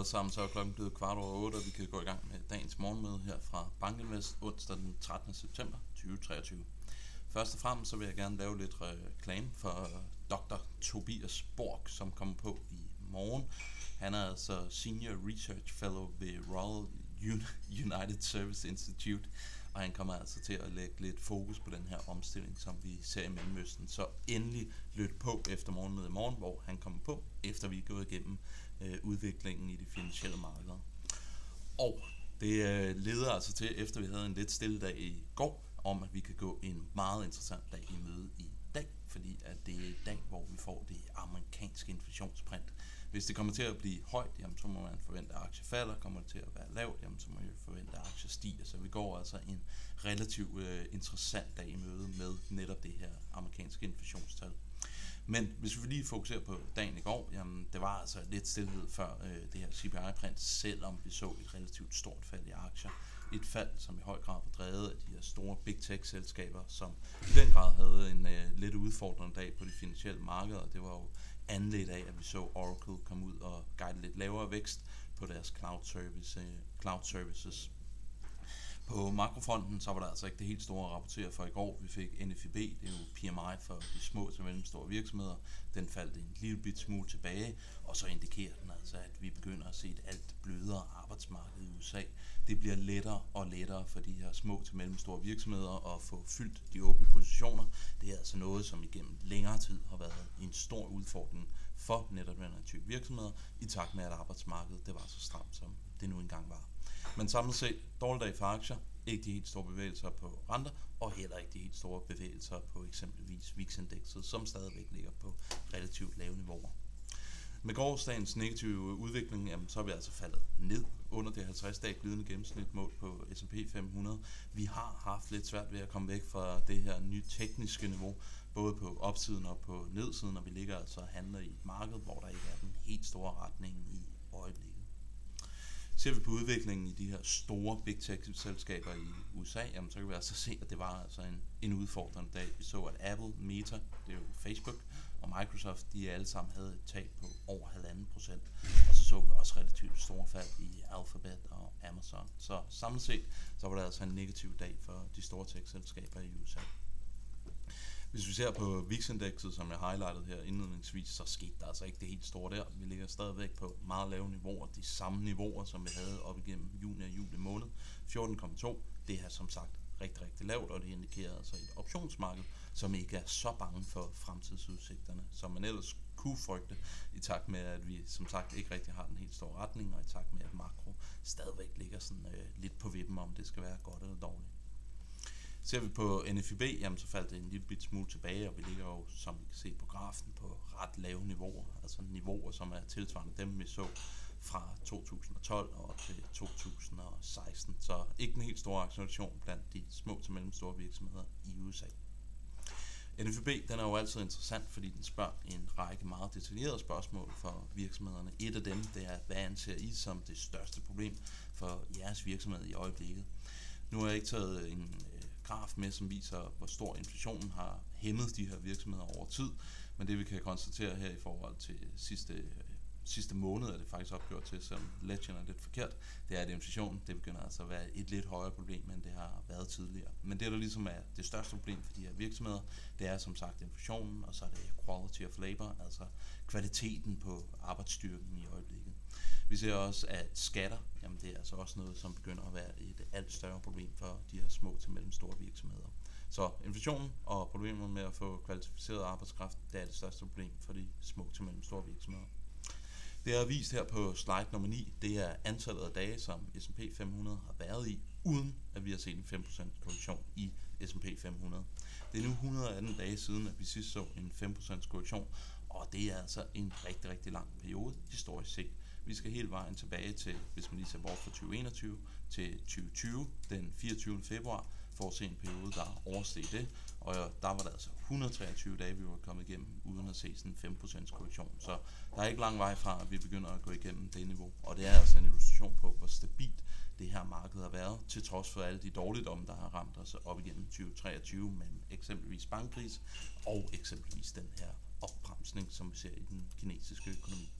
alle sammen, så er klokken blevet kvart over 8, og vi kan gå i gang med dagens morgenmøde her fra Bankinvest onsdag den 13. september 2023. Først og fremmest så vil jeg gerne lave lidt reklame for Dr. Tobias Borg, som kommer på i morgen. Han er altså Senior Research Fellow ved Royal United Service Institute, og han kommer altså til at lægge lidt fokus på den her omstilling, som vi ser i Mellemøsten. Så endelig lyt på efter morgenmødet i morgen, hvor han kommer på, efter vi er gået igennem øh, udviklingen i de finansielle markeder. Og det øh, leder altså til, efter vi havde en lidt stille dag i går, om at vi kan gå en meget interessant dag i møde i dag, fordi at det er i dag, hvor vi får det amerikanske inflationsprint. Hvis det kommer til at blive højt, jamen, så må man forvente, at aktier falder. Kommer det til at være lavt, jamen, så må man forvente, at aktier stiger. Så vi går altså en relativt øh, interessant dag i møde med netop det her amerikanske inflationstal. Men hvis vi lige fokuserer på dagen i går, jamen det var altså lidt stillhed før øh, det her CPI-print, selvom vi så et relativt stort fald i aktier. Et fald, som i høj grad var drevet af de her store big tech-selskaber, som i den grad havde en øh, lidt udfordrende dag på de finansielle markeder. Det var jo anledt af, at vi så Oracle komme ud og guide lidt lavere vækst på deres cloud, service, øh, cloud services. På makrofronten, så var der altså ikke det helt store at rapportere for i går. Vi fik NFIB, det er jo PMI for de små til mellemstore virksomheder. Den faldt en lille bit smule tilbage, og så indikerer den altså, at vi begynder at se et alt blødere arbejdsmarked i USA. Det bliver lettere og lettere for de her små til mellemstore virksomheder at få fyldt de åbne positioner. Det er altså noget, som igennem længere tid har været en stor udfordring for netop den her type virksomheder, i takt med at arbejdsmarkedet det var så stramt, som det nu engang var. Men samlet set, dårlig dag for aktier, ikke de helt store bevægelser på renter, og heller ikke de helt store bevægelser på eksempelvis VIX-indekset, som stadigvæk ligger på relativt lave niveauer. Med gårdsdagens negative udvikling, jamen, så er vi altså faldet ned under det 50-dage glidende gennemsnitmål på S&P 500. Vi har haft lidt svært ved at komme væk fra det her nye tekniske niveau, både på opsiden og på nedsiden, og vi ligger altså og handler i et marked, hvor der ikke er den helt store retning i øjeblikket. Ser vi på udviklingen i de her store big tech-selskaber i USA, jamen, så kan vi altså se, at det var altså en, en udfordrende dag. Vi så, at Apple, Meta, det er jo Facebook, og Microsoft, de alle sammen havde et tab på over halvanden procent. Og så så vi også relativt store fald i Alphabet og Amazon. Så samlet set, så var det altså en negativ dag for de store tech-selskaber i USA. Hvis vi ser på VIX-indekset, som jeg highlightede her indledningsvis, så skete der altså ikke det helt store der. Vi ligger stadigvæk på meget lave niveauer, de samme niveauer, som vi havde op igennem juni og juli måned. 14,2, det er som sagt rigtig, rigtig lavt, og det indikerer altså et optionsmarked, som ikke er så bange for fremtidsudsigterne, som man ellers kunne frygte, i takt med, at vi som sagt ikke rigtig har den helt store retning, og i takt med, at makro stadigvæk ligger sådan øh, lidt på vippen, om det skal være godt eller dårligt. Ser vi på NFIB, jamen så faldt det en lille bit smule tilbage, og vi ligger jo, som vi kan se på grafen, på ret lave niveauer. Altså niveauer, som er tilsvarende dem, vi så fra 2012 og til 2016. Så ikke en helt stor acceleration blandt de små til mellemstore virksomheder i USA. NFB den er jo altid interessant, fordi den spørger en række meget detaljerede spørgsmål for virksomhederne. Et af dem, det er, hvad anser I som det største problem for jeres virksomhed i øjeblikket? Nu har jeg ikke taget en graf med, som viser, hvor stor inflationen har hæmmet de her virksomheder over tid. Men det vi kan konstatere her i forhold til sidste, sidste måned, er det faktisk opgjort til, som Legend er lidt forkert, det er, at inflationen det begynder altså at være et lidt højere problem, end det har været tidligere. Men det, der ligesom er det største problem for de her virksomheder, det er som sagt inflationen, og så er det quality of labor, altså kvaliteten på arbejdsstyrken i øjeblikket. Vi ser også, at skatter, jamen det er altså også noget, som begynder at være et alt større problem for de her små til mellemstore virksomheder. Så inflationen og problemet med at få kvalificeret arbejdskraft, det er det største problem for de små til mellemstore virksomheder. Det er vist her på slide nummer 9. Det er antallet af dage, som S&P 500 har været i, uden at vi har set en 5% korrektion i S&P 500. Det er nu 118 dage siden, at vi sidst så en 5% korrektion, og det er altså en rigtig, rigtig lang periode historisk set. Vi skal helt vejen tilbage til, hvis man lige ser bort fra 2021, til 2020, den 24. februar, for at se en periode, der oversteg det. Og der var der altså 123 dage, vi var kommet igennem, uden at se sådan en 5% korrektion. Så der er ikke lang vej fra, at vi begynder at gå igennem det niveau. Og det er altså en illustration på, hvor stabilt det her marked har været, til trods for alle de dårligdomme, der har ramt os op igennem 2023, men eksempelvis bankkris og eksempelvis den her opbremsning, som vi ser i den kinesiske økonomi.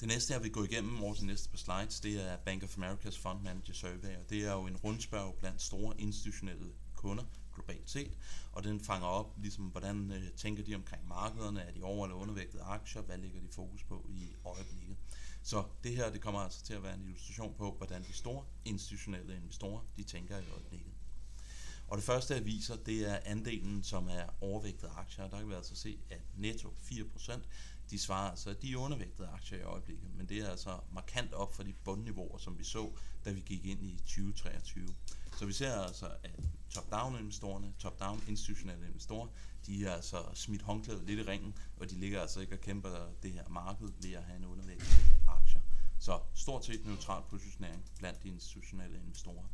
Det næste, jeg vil gå igennem over de næste par slides, det er Bank of America's Fund Manager Survey, og det er jo en rundspørg blandt store institutionelle kunder globalt set, og den fanger op, ligesom hvordan øh, tænker de omkring markederne, er de over- eller undervægtede aktier, hvad ligger de fokus på i øjeblikket. Så det her, det kommer altså til at være en illustration på, hvordan de store institutionelle investorer, de tænker i øjeblikket. Og det første, jeg viser, det er andelen, som er overvægtede aktier. Der kan vi altså se, at netto 4%, de svarer altså, at de er undervægtede aktier i øjeblikket, men det er altså markant op for de bundniveauer, som vi så, da vi gik ind i 2023. Så vi ser altså, at top-down investorerne, top-down institutionelle investorer, de er altså smidt håndklædet lidt i ringen, og de ligger altså ikke og kæmper det her marked ved at have en undervægt aktier. Så stort set neutral positionering blandt de institutionelle investorer.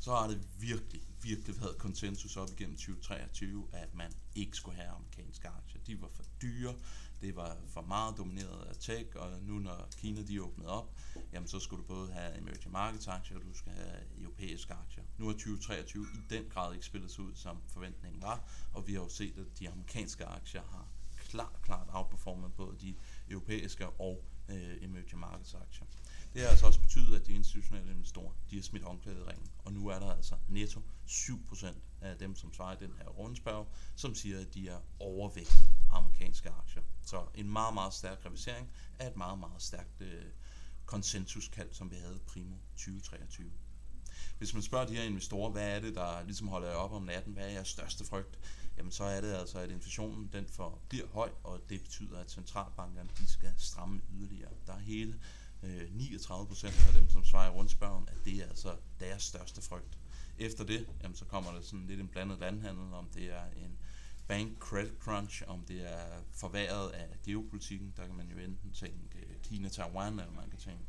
Så har det virkelig, virkelig været konsensus op igennem 2023, at man ikke skulle have amerikanske aktier. De var for dyre, det var for meget domineret af tech, og nu når Kina de åbnede op, jamen så skulle du både have emerging markets aktier, og du skal have europæiske aktier. Nu har 2023 i den grad ikke spillet sig ud, som forventningen var, og vi har jo set, at de amerikanske aktier har klart, klart outperformet både de europæiske og øh, emerging markets aktier. Det har altså også betydet, at de institutionelle investorer, de har smidt håndklædet i ringen, og nu er der altså netto 7% af dem, som svarer i den her rundspørg, som siger, at de er overvægtet amerikanske aktier. Så en meget, meget stærk revisering af et meget, meget stærkt øh, konsensuskald, som vi havde primo 2023. Hvis man spørger de her investorer, hvad er det, der ligesom holder jer op om natten, hvad er jeres største frygt, jamen så er det altså, at inflationen den for, bliver høj, og det betyder, at centralbankerne de skal stramme yderligere. Der er hele øh, 39 procent af dem, som svarer i rundspørgen, at det er altså deres største frygt. Efter det, jamen, så kommer der sådan lidt en blandet landhandel, om det er en bank credit crunch, om det er forværet af geopolitikken, der kan man jo enten tænke øh, Kina-Taiwan, eller man kan tænke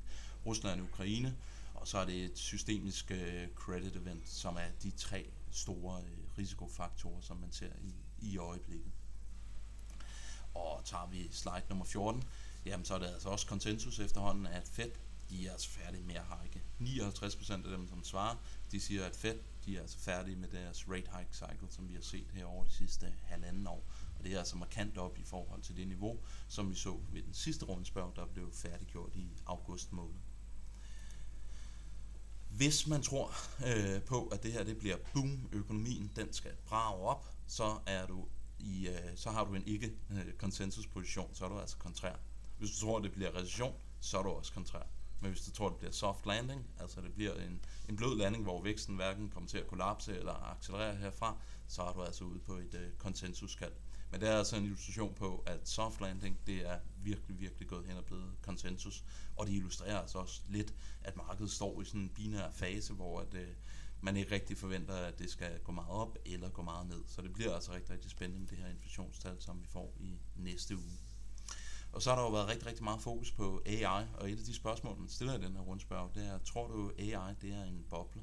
Rusland-Ukraine, og så er det et systemisk øh, credit event, som er de tre store øh, risikofaktorer, som man ser i, i øjeblikket. Og tager vi slide nummer 14, jamen så er det altså også konsensus efterhånden, at Fed, de er altså færdige med at hike. 59% af dem, som svarer, de siger, at Fed, de er altså færdige med deres rate hike cycle, som vi har set her over de sidste halvanden år. Og det er altså markant op i forhold til det niveau, som vi så ved den sidste rundspørg, der blev færdiggjort i august måned. Hvis man tror øh, på, at det her det bliver boom, økonomien den skal brage op, så er du i, øh, så har du en ikke øh, konsensusposition, så er du altså kontrær. Hvis du tror, det bliver recession, så er du også kontrær. Men hvis du tror, det bliver soft landing, altså det bliver en, en blød landing, hvor væksten hverken kommer til at kollapse eller accelerere herfra, så er du altså ude på et øh, konsensuskald. Men det er altså en illustration på, at soft landing, det er virkelig, virkelig gået hen og blevet konsensus. Og det illustrerer altså også lidt, at markedet står i sådan en binær fase, hvor at, øh, man ikke rigtig forventer, at det skal gå meget op eller gå meget ned. Så det bliver altså rigtig, rigtig spændende med det her inflationstal, som vi får i næste uge. Og så har der jo været rigtig, rigtig meget fokus på AI, og et af de spørgsmål, man stiller i den her rundspørg, det er, tror du AI det er en boble?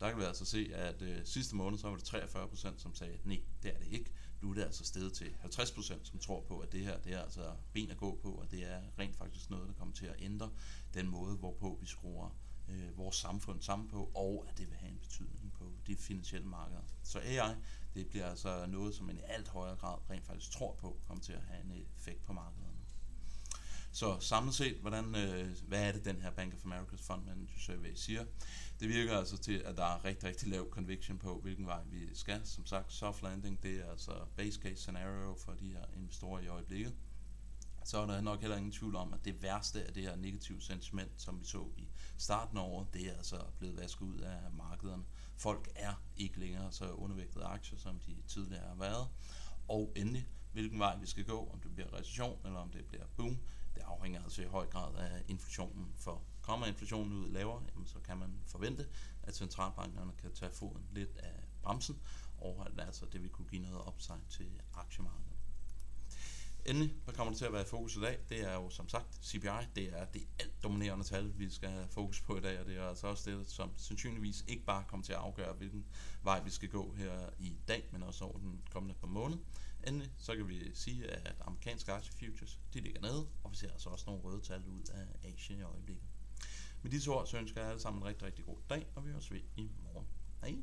Der kan vi altså se, at øh, sidste måned, så var det 43% som sagde, nej, det er det ikke. Nu er det altså steget til 50% som tror på, at det her det er altså ben at gå på, og det er rent faktisk noget, der kommer til at ændre den måde, hvorpå vi skruer øh, vores samfund sammen på, og at det vil have en betydning på de finansielle markeder. Så AI, det bliver altså noget, som man i alt højere grad rent faktisk tror på, kommer til at have en effekt på markederne. Så samlet set, hvordan, øh, hvad er det, den her Bank of America's Fund Manager Survey siger? Det virker altså til, at der er rigtig, rigtig lav conviction på, hvilken vej vi skal. Som sagt, soft landing, det er altså base case scenario for de her investorer i øjeblikket. Så er der nok heller ingen tvivl om, at det værste af det her negative sentiment, som vi så i starten af året, det er altså blevet vasket ud af markederne. Folk er ikke længere så undervægtede aktier, som de tidligere har været. Og endelig, hvilken vej vi skal gå, om det bliver recession eller om det bliver boom, det afhænger altså i høj grad af inflationen. For kommer inflationen ud lavere, jamen så kan man forvente, at centralbankerne kan tage foden lidt af bremsen, og at altså det vil kunne give noget upside til aktiemarkedet. Endelig, hvad kommer det til at være i fokus i dag? Det er jo som sagt CPI, det er det alt dominerende tal, vi skal have fokus på i dag, og det er altså også det, som sandsynligvis ikke bare kommer til at afgøre, hvilken vej vi skal gå her i dag, men også over den kommende par måneder. Endelig så kan vi sige, at amerikanske aktiefutures de ligger nede, og vi ser altså også nogle røde tal ud af Asien i øjeblikket. Med disse ord så ønsker jeg alle sammen en rigtig, rigtig god dag, og vi høres ved i morgen. Hej!